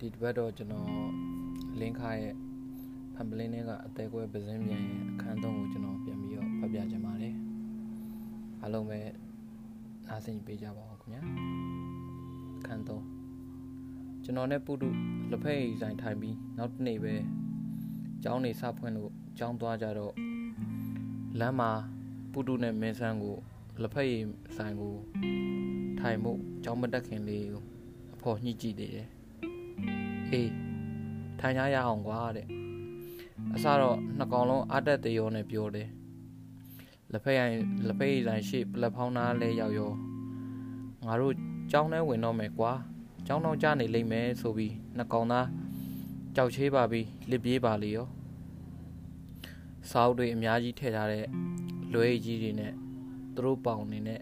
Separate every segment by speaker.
Speaker 1: ဒီတစ်ပတ်တော့ကျွန်တော်လင်းခါရဲ့ဖန်ပလင်းထဲကအသေးကွဲပဇင်းပြန်ရဲ့အခန်းသုံးကိုကျွန်တော်ပြန်ပြီးတော့ဖတ်ပြချင်ပါတယ်အားလုံးပဲနားဆင်ပေးကြပါဦးခင်ဗျာအခန်းသုံးကျွန်တော်နဲ့ပုတုလက်ဖက်ရည်ဆိုင်ထိုင်ပြီးနောက်တစ်နေ့ပဲကျောင်းနေစဖွင့်လို့ကျောင်းသွားကြတော့လမ်းမှာပုတုနဲ့မင်းဆန်းကိုလက်ဖက်ရည်ဆိုင်ကိုထိုင်မှုကျောင်းမတက်ခင်လေးကိုအဖော်ညှိကြည့်သေးတယ် အေးထိုင်ကြရအောင်ကွာတဲ့အစတော့နှစ်ကောင်လုံးအတက်တရောနဲ့ပြောတယ်လက်ဖက်ရိုင်လက်ဖက်ရည်ဆိုင်ရှိပလက်ဖောင်းသားလဲရောက်ရောငါတို့ကြောင်းထဲဝင်တော့မယ်ကွာကြောင်းတော့ကြနေလိမ့်မယ်ဆိုပြီးနှစ်ကောင်သားကြောက်ချေးပါပြီးလစ်ပြေးပါလေရောစောက်တွေအများကြီးထည့်ထားတဲ့လွဲကြီးတွေနဲ့သူတို့ပေါင်နေနဲ့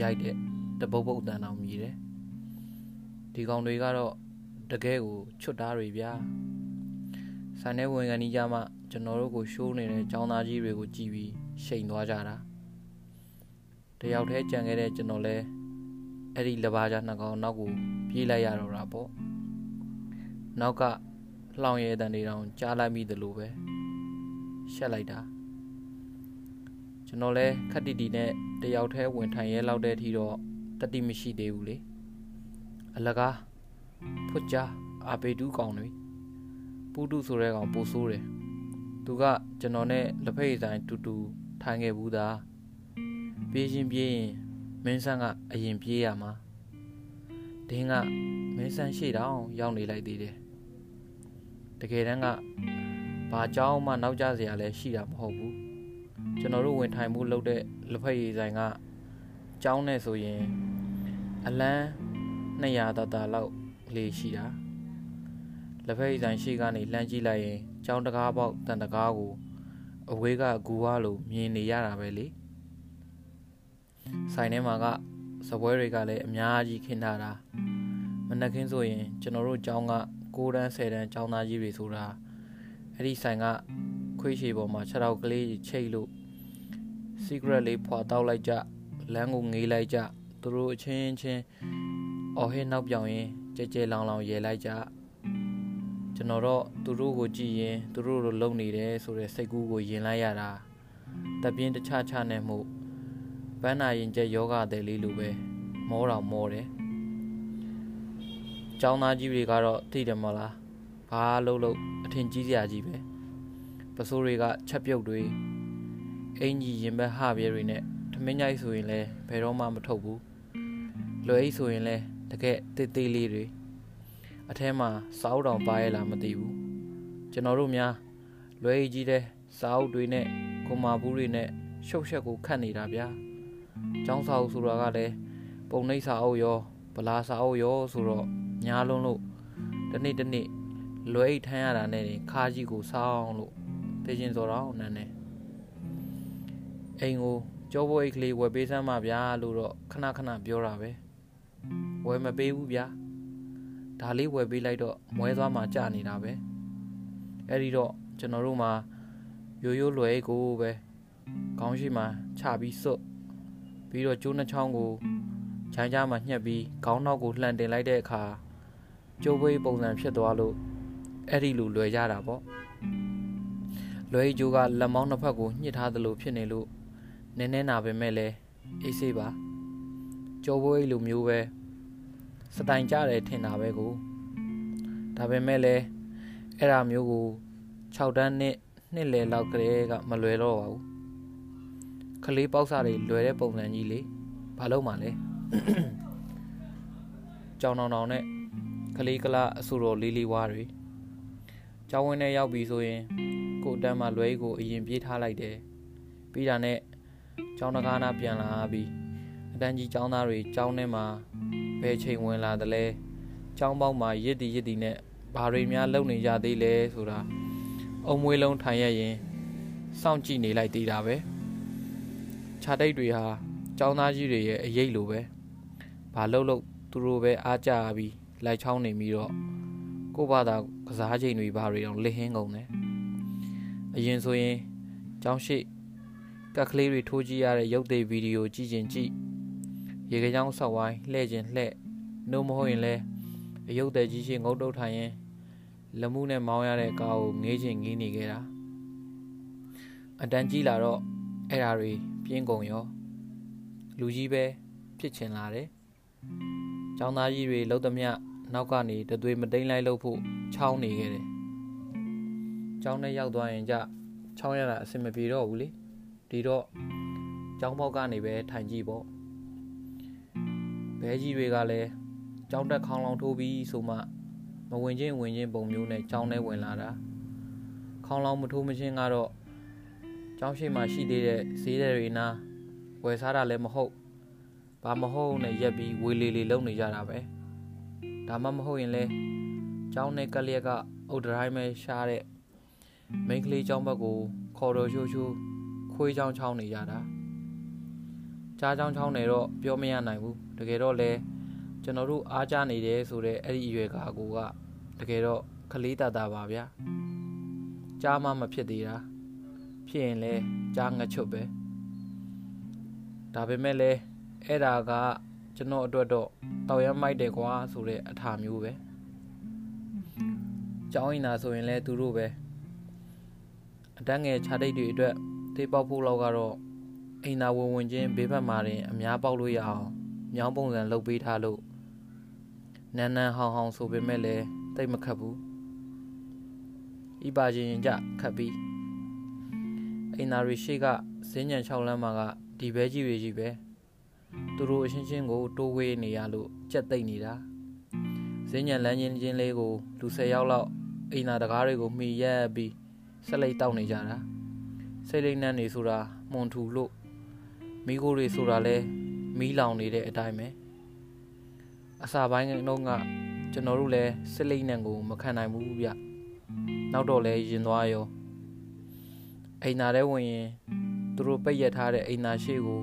Speaker 1: ရိုက်တဲ့တပုတ်ပုတ်တန်အောင်မြည်တယ်ဒီကောင်တွေကတော့ တကယ်ကိုချွတ်သားတွေဗျာဆိုင်ထဲဝင်ကန်ကြီးကြမှကျွန်တော်တို့ကိုရှိုးနေတဲ့ចောင်းသားကြီးတွေကိုကြည်ပြီးရှိန်သွားကြတာတယောက်တည်းကြံခဲ့တဲ့ကျွန်တော်လဲအဲ့ဒီလဘာကြနှစ်ကောင်နောက်ကိုပြေးလိုက်ရတော့တာပေါ့နောက်ကလှောင်ရဲတန်တွေတောင်ကြားလိုက်မိသလိုပဲရှက်လိုက်တာကျွန်တော်လဲခက်တီတီနဲ့တယောက်တည်းဝင်ထိုင်ရဲလောက်တဲ့အထိတော့တတိမရှိသေးဘူးလေအလကား ဖွတ်ကြအာပေတူးကောင်တွေပူတုဆိုတဲ့ကောင်ပိုဆိုးတယ်သူကကျွန်တော်နဲ့လက်ဖက်ရည်ဆိုင်တူတူထိုင်ခဲ့ဘူးသားပြေးချင်းပြေးရင်မင်းဆန်းကအရင်ပြေးရမှာဒင်းကမင်းဆန်းရှေ့တောင်ရောက်နေလိုက်သေးတယ်တကယ်တမ်းကဘာကြောင်းမှနောက်ကျစရာလည်းရှိတာမဟုတ်ဘူးကျွန်တော်တို့ဝင်ထိုင်မှုလုပ်တဲ့လက်ဖက်ရည်ဆိုင်ကကျောင်းနဲ့ဆိုရင်အလန်း200တတလောက် လေးရှိတာလက်ဖက်ရည်ဆိုင်ရှိကနေလှမ်းကြည့်လိုက်ရင်ကျောင်းတကားပေါက်တန်တကားကိုအဝေးကဂူဝါလိုမြင်နေရတာပဲလေဆိုင်ထဲမှာကစပွဲတွေကလည်းအများကြီးခင်းထားတာမနက်ခင်းဆိုရင်ကျွန်တော်တို့ကျောင်းက6တန်း10တန်းကျောင်းသားကြီးတွေဆိုတာအဲ့ဒီဆိုင်ကခွေးရှည်ပေါ်မှာခြေထောက်ကလေးချိတ်လို့ secret လေးဖွာတောက်လိုက်ကြလမ်းကိုငေးလိုက်ကြသူတို့အချင်းချင်းအော်ဟဲနောက်ပြောင်ရင် ကြဲကြဲလောင်လောင်ရဲလိုက်ကြကျွန်တော်တော့သူတို့ကိုကြည့်ရင်သူတို့လိုလုံနေတယ်ဆိုတဲ့စိတ်ကူးကိုယင်လိုက်ရတာတပြင်းတခြားခြားနဲ့မှုဘန်းနာရင်ကျက်ယောဂတဲ့လေးလိုပဲမောတော်မောတယ်ကျောင်းသားကြီးတွေကတော့သိတယ်မလားဘာလို့လို့အထင်ကြီးစရာကြီးပဲပစိုးတွေကချက်ပြုတ်တွေအင်ကြီးရင်ဘက်ဟပြဲတွေနဲ့ထမင်းကြိုက်ဆိုရင်လည်းဘယ်တော့မှမထုတ်ဘူးလွယ်အိတ်ဆိုရင်လည်း တကယ်တေးသေးလေးတွေအထဲမှာစာအုပ်တောင်ပါရဲ့လားမသိဘူးကျွန်တော်တို့များလွယ်အိတ်ကြီးတဲ့စာအုပ်တွေနဲ့ကွန်မာဘူးတွေနဲ့ရှုပ်ရှက်ကိုခတ်နေတာဗျာကျောင်းစာအုပ်ဆိုတာကလည်းပုံနှိပ်စာအုပ်ရောဗလာစာအုပ်ရောဆိုတော့ညားလုံးလို့တနေ့တနေ့လွယ်အိတ်ထမ်းရတာနဲ့ခါကြီးကိုစောင်းလို့သိချင်းစောတော့နန်းနေအိမ်ကိုကြောဘိုးအိတ်ကလေးဝယ်ပေးစမ်းပါဗျာလို့တော့ခဏခဏပြောတာပဲ ဝယ်မပေးဘူးဗျာဒါလေးဝယ်ပေးလိုက်တော့မွဲသွားမှကြာနေတာပဲအဲ့ဒီတော့ကျွန်တော်တို့မှာရိုးရိုးလွယ်ကိုပဲခေါင်းရှိမှချပြီးစွတ်ပြီးတော့ကျိုးနှချောင်းကိုခြိုင်းကြားမှာညှက်ပြီးခေါင်းနောက်ကိုလှန်တင်လိုက်တဲ့အခါကျိုးပွေးပုံစံဖြစ်သွားလို့အဲ့ဒီလိုလွယ်ကြတာပေါ့လွယ်ကျိုးကလက်မောင်းနှစ်ဖက်ကိုညှစ်ထားသလိုဖြစ်နေလို့နည်းနည်းနာပဲမဲ့လဲအေးဆေးပါကျိုးပွေးလိုမျိုးပဲ စတိုင်ကြတယ်ထင်တာပဲကိုဒါပေမဲ့လည်းအဲ့ဒါမျိုးကို6တန်းနှစ်နှစ်လယ်လောက်ကလေးကမလွယ်တော့ပါဘူးခလေးပေါက်စားတွေလွယ်တဲ့ပုံစံကြီးလေဘာလို့မှလဲကြောင်တောင်တောင်နဲ့ခလေးကလာအဆူတော်လေးလေးဝါးတွေကျောင်းဝင်းထဲရောက်ပြီဆိုရင်ကိုတန်းမှာလွယ်ကိုအရင်ပြေးထားလိုက်တယ်ပြီးတာနဲ့ကျောင်းတကားနာပြန်လာပြီးအတန်းကြီးကျောင်းသားတွေကျောင်းထဲမှာ ဘယ်ချိန်ဝင်လာသလဲចောင်းပေါက်မှာရစ်တီရစ်တီနဲ့ဘာတွေများလုံနေကြသေးလဲဆိုတာအုံမွေးလုံးထိုင်ရရင်စောင့်ကြည့်နေလိုက်သေးတာပဲခြာတိတ်တွေဟာចောင်းသားကြီးတွေရဲ့အရေးလိုပဲဘာလို့လို့သူတို့ပဲအားကြပြီးလိုက်ချောင်းနေပြီးတော့ကို့ဘာသာကစားချိန်တွေဘာတွေတော့လစ်ဟင်းကုန်တယ်အရင်ဆိုရင်ចောင်းရှိကက်ကလေးတွေထိုးကြည့်ရတဲ့ရုပ်သေးဗီဒီယိုကြည့်ခြင်းကြည့် ရေကကြောင်ဆောက်ဝိုင်းလှဲ့ခြင်းလှဲ့နှုံမဟုတ်ရင်လဲအ အယုတ်တဲ့ကြီးရှိငုတ်တုတ်ထိုင်ရင်လက်မှုနဲ့မောင်းရတဲ့ကားကိုငေးချင်ငေးနေခဲ့တာအတန်းကြီးလာတော့အဲ့ဓာတွေပြင်းကုန်ရောလူကြီးပဲဖြစ်ချင်လာတယ်။ចောင်းသားကြီးတွေလှုပ်သမျှနောက်ကနေတသွေးမတိန်လိုက်လို့ဖို့ချောင်းနေခဲ့တယ်။ចောင်းနဲ့ရောက်သွားရင်ကြချောင်းရတာအဆင်မပြေတော့ဘူးလေ။ဒီတော့ចောင်းပေါက်ကနေပဲထိုင်ကြည့်ပေါ့။ ဘဲကြီးတွေကလည်းចောင်းတက်ခေါင်းလောင်ထိုးပြီးဆိုမှမဝင်ချင်းဝင်ချင်းပုံမျိုးနဲ့ចောင်းထဲဝင်လာတာ။ခေါင်းလောင်မထိုးမချင်းကတော့ကျောင်းရှိမှရှိသေးတဲ့ဈေးတွေနာဝယ်စားတာလည်းမဟုတ်ဘာမဟုတ်နဲ့ရက်ပြီးဝေလီလီလုံနေကြတာပဲဒါမှမဟုတ်ရင်လဲကျောင်းနဲ့ကလျက်ကအုတ်တိုင်းပဲရှားတဲ့မိန်းကလေးကျောင်းဘက်ကိုခေါ်တော်ရှိုးရှိုးခွေးချောင်းချောင်းနေကြတာ ကြားချောင်းချောင်းနေတော့ပြောမရနိုင်ဘူးတကယ်တော့လဲကျွန်တော်တို့အားကြနေတယ်ဆိုတဲ့အဲ့ဒီအရွယ်ကကိုကတကယ်တော့ကလေးတာတာပါဗျာကြားမှမဖြစ်သေးတာဖြစ်ရင်လဲကြားငှက်ချွတ်ပဲဒါပေမဲ့လဲအဲ့ဒါကကျွန်တော်အတွက်တော့တောက်ရမိုက်တယ်ကွာဆိုတဲ့အထာမျိုးပဲကျောင်းရင်သာဆိုရင်လဲသူတို့ပဲအတန်းငယ်ခြားတိတ်တွေအတွက်သေးပေါက်ဖို့လောက်ကတော့ အိမ်သာဝင်ဝင်ချင်းဘေးဘက်မှာတင်အများပေါက်လို့ရအောင်မြောင်းပုံစံလုပ်ပေးထားလို့နန်းနန်းဟောင်းဟောင်းဆိုပေမဲ့လဲတိတ်မခတ်ဘူးဤပါချင်းကြခတ်ပြီးအိမ်သာရီရှိကဇင်းညံ6လမ်းမှာကဒီဘဲကြီးတွေကြီးပဲသူတို့အချင်းချင်းကိုတိုးဝေးနေရလို့ကြက်သိမ့်နေတာဇင်းညံလမ်းချင်းချင်းလေးကိုလူ၁၀ယောက်လောက်အိမ်သာတကားတွေကိုမှီရက်ပြီးဆက်လိုက်တောက်နေကြတာစိတ်လိမ့်နှံ့နေဆိုတာမွန်ထူလို့ မိကိုတွေဆိုတာလဲမီးလောင်နေတဲ့အတိုင်းပဲအစာပိုင်းကတော့ကကျွန်တော်တို့လည်းစစ်လိမ့်နှံကိုမခံနိုင်ဘူးဗျနောက်တော့လဲရင်သွားရောအိမ်သာထဲဝင်ရင်သူတို့ပိတ်ရထားတဲ့အိမ်သာရှိကို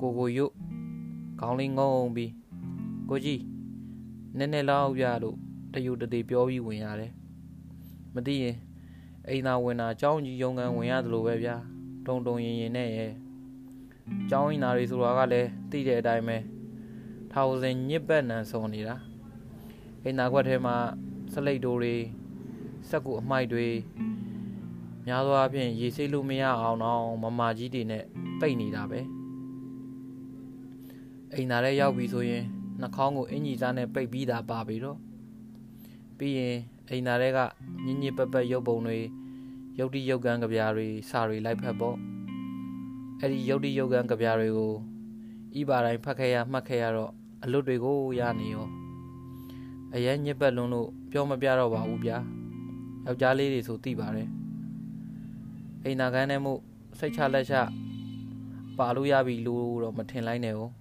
Speaker 1: ကိုကိုရုတ်ခေါင်းလေးငုံပြီးကိုကြီးနည်းနည်းလောက်ပြလို့တယူတသေးပြောပြီးဝင်ရတယ်မသိရင်အိမ်သာဝင်တာကြောင်းကြီးရုံကန်ဝင်ရတယ်လို့ပဲဗျာတုံတုံရင်ရင်နဲ့ရဲ့ ကြောင်းအိမ်သာတွေဆိုတာကလည်းသိတဲ့အတိုင်းပဲထောင်စင်ညစ်ပတ်နံဆုံနေတာအိမ်သာခွက်ထဲမှာစလိတ်တိုးတွေစက်ကူအမိုက်တွေများသောအားဖြင့်ရေစိတ်လို့မရအောင်တော့မမကြီးတွေနဲ့ပိတ်နေတာပဲအိမ်သားထဲရောက်ပြီဆိုရင်နှာခေါင်းကိုအင်ကြီးစားနဲ့ပိတ်ပြီးတာပါပြီတော့ပြီးရင်အိမ်သားထဲကညင်ညစ်ပပရုပ်ပုံတွေရုပ်တိရုပ်ကန်းကြပြားတွေစာတွေလိုက်ဖက်ပေါ့ အဲ့ဒီရုပ်တိရုပ်ကန်းကြပြားတွေကိုဤပါတိုင်းဖတ်ခဲ့ရမှတ်ခဲ့ရတော့အလွတ်တွေကိုရနေရောအရင်ညစ်ပတ်လွန်းလို့ပြောမပြတော့ပါဘူးဗျာယောက်ျားလေးတွေဆိုသိပါတယ်အိမ်နာကန်းနဲ့မှုစိတ်ချလက်ချပါလို့ရပြီလို့တော့မထင်လိုက်နဲ့ဘူး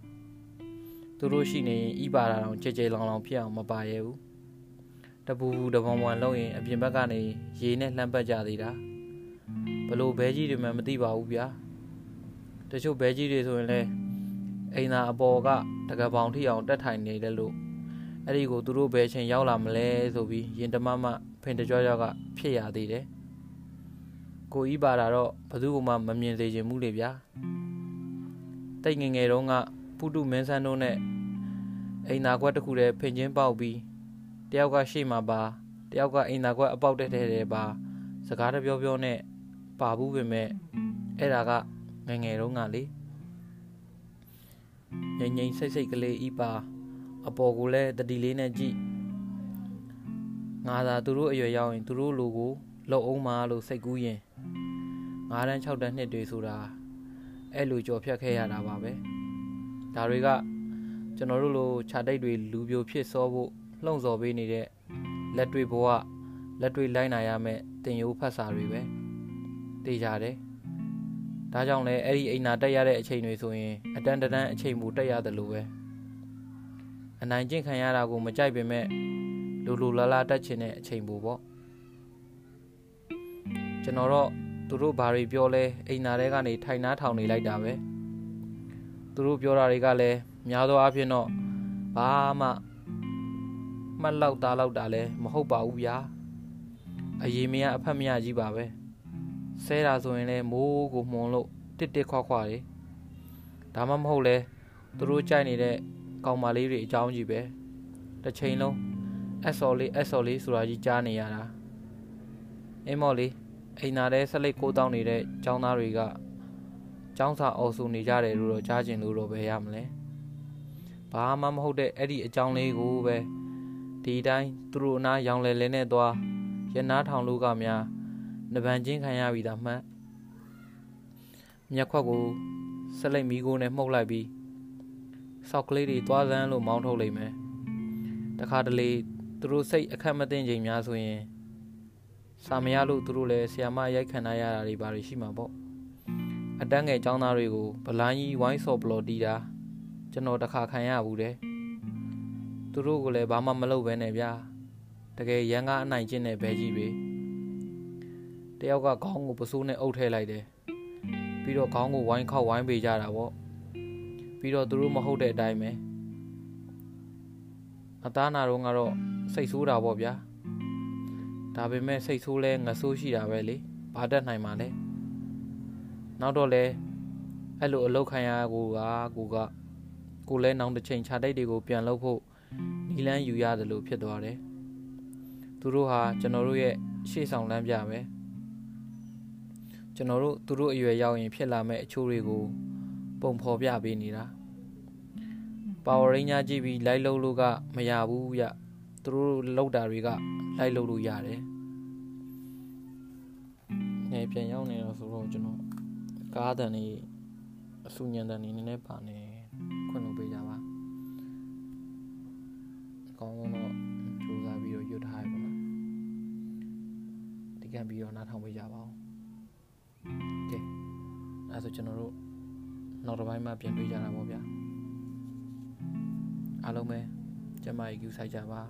Speaker 1: သူတို့ရှိနေရင်ဤပါတာတော့ကြဲကြဲလောင်လောင်ဖြစ်အောင်မပါရဲဘူးတပူပူတပုံပုံလုံးရင်အပြင်ဘက်ကနေရေနဲ့လှမ်းပတ်ကြသေးတာဘလို့ဘဲကြီးတွေမှမသိပါဘူးဗျာ တချို့ဘဲကြီးတွေဆိုရင်လည်းအိမ်သာအပေါ်ကတကပောင်ထိအောင်တက်ထိုင်နေတယ်လို့အဲ့ဒီကိုသူတို့ဘယ်ချိန်ရောက်လာမလဲဆိုပြီးရင်တမမဖင်တကြွကြွကဖြစ်ရသေးတယ်ကိုဤပါတာတော့ဘသူမှမမြင်စေချင်ဘူးလေဗျာတိတ်ငငယ်တုန်းကပုတုမင်းဆန်းတို့နဲ့အိမ်သာခွက်တစ်ခုတည်းဖင်ချင်းပေါက်ပြီးတယောက်ကရှေ့မှာပါတယောက်ကအိမ်သာခွက်အပေါက်တက်တဲ့တဲ့ပါစကားတပြောပြောနဲ့ပါဘူးပဲမဲ့အဲ့ဒါက ငငယ်တုန်းကလေငိမ့်ငိမ့်စိတ်စိတ်ကလေးဤပါအပေါ်ကိုလည်းတတိလေးနဲ့ကြည့်ငါသာသူတို့အရွယ်ရောက်ရင်သူတို့လိုကိုလှုပ်အောင်မလို့စိတ်ကူးရင်9တန်း6တန်းနှစ်တွေဆိုတာအဲ့လိုကြော်ဖြတ်ခဲ့ရတာပါပဲဒါတွေကကျွန်တော်တို့လိုခြာတိတ်တွေလူပြိုဖြစ်စောဖို့လှုံ့ဆော်ပေးနေတဲ့လက်တွေဘဝလက်တွေလိုက်နိုင်ရမယ်တင်ယိုးဖတ်စာတွေပဲသိကြတယ် ဒါကြောင့်လည်းအဲ့ဒီအိမ်နာတက်ရတဲ့အချိန်တွေဆိုရင်အတန်တန်းအချိန်မူတက်ရတယ်လို့ပဲအနိုင်ကျင့်ခံရတာကိုမကြိုက်ပေမဲ့လူလူလာလာတက်ချင်တဲ့အချိန်ပူပေါ့ကျွန်တော်တော့သူတို့ဘာတွေပြောလဲအိမ်နာထဲကနေထိုင်နားထောင်နေလိုက်တာပဲသူတို့ပြောတာတွေကလည်းများသောအားဖြင့်တော့ဘာမှမှတ်လောက်သားလောက်တာလည်းမဟုတ်ပါဘူးဗျာအရေးမရအဖက်မရကြီးပါပဲ ဆဲတာဆိုရင်လည်းမိုးကိုမှုန်လို့တစ်တစ်ခွခွတွေဒါမှမဟုတ်လဲသူတို့ကြိုက်နေတဲ့ကောင်မလေးတွေအကြောင်းကြီးပဲတစ်ချိန်လုံးအဆော်လေးအဆော်လေးဆိုတာကြီးကြားနေရတာအင်းမော်လေးအိမ်နာတဲ့ဆက်လက်ကိုတောင်းနေတဲ့ចောင်းသားတွေကចောင်းစာအော်ဆူနေကြတယ်လို့တော့ကြားကျင်လို့တော့ပဲရမလဲဘာမှမဟုတ်တဲ့အဲ့ဒီအကြောင်းလေးကိုပဲဒီတိုင်းသူတို့အနာရောင်လဲလဲနဲ့သွားရနာထောင်လူကများ နဗန်ချင်းခံရပြီသားမှတ်မြက်ခွက်ကိုဆက်လက်မီးကိုနဲ့မှုတ်လိုက်ပြီးစောက်ကလေးတွေသွားစမ်းလို့မောင်းထုတ်လိုက်မယ်တခါတလေသူတို့စိတ်အခက်မသိချိန်များဆိုရင်စာမရလို့သူတို့လည်းဆီယာမရိုက်ခံရတာတွေပါရှိမှာပေါ့အတန်းငယ်ចောင်းသားတွေကိုဗလိုင်းကြီးဝိုင်းစော်ဘလော်တီးတာကျွန်တော်တခါခံရဘူးတဲ့သူတို့ကလည်းဘာမှမလုပ်ဘဲနဲ့ဗျာတကယ်ရန်ကအနိုင်ကျင့်တဲ့ဘဲကြီးပဲ တယောက်ကခေါင်းကိုပစိုးနဲ့အုပ်ထဲလိုက်တယ်ပြီးတော့ခေါင်းကိုဝိုင်းခောက်ဝိုင်းပေးကြတာပေါ့ပြီးတော့သူတို့မဟုတ်တဲ့အတိုင်းပဲအသားနာတော့ကတော့စိတ်ဆိုးတာပေါ့ဗျာဒါပေမဲ့စိတ်ဆိုးလဲငဆိုးရှိတာပဲလေဘာတတ်နိုင်မှာလဲနောက်တော့လဲအဲ့လိုအလောက်ခံရကိုကကိုကကိုလဲနောင်တစ်ချိန်ခြာတိုက်တွေကိုပြန်လုပ်ဖို့နီလန်းယူရတယ်လို့ဖြစ်သွားတယ်သူတို့ဟာကျွန်တော်တို့ရဲ့ရှေ့ဆောင်လမ်းပြပဲ ကျွန်တော်တို့သူတို့အရွယ်ရောက်ရင်ဖြစ်လာမဲ့အချိုးတွေကိုပုံဖော်ပြပေးနေတာပါဝါရင်းညာကြည့်ပြီးလိုက်လို့လို့ကမရဘူးရသူတို့လောက်တာတွေကလိုက်လို့လို့ရတယ်နေပြန်ရောက်နေတော့ဆိုတော့ကျွန်တော်ကားတန်နေအဆူညံတန်နေနည်းနည်းပါနေခွင့်လို့ပေးကြပါအကောင်းဆုံးတော့ကြိုးစားပြီးတော့ရွတ်ထားရပါတော့ဒီကံပြီးတော့နားထောင်ပေးကြပါဦးကဲ အဲဆိုကျွန်တော်တို့နောက်တစ်ပိုင်းမှာပြန်တွေ့ကြတာပေါ့ဗျာအားလုံးပဲကျမကြီးကူဆိုင်ကြပါ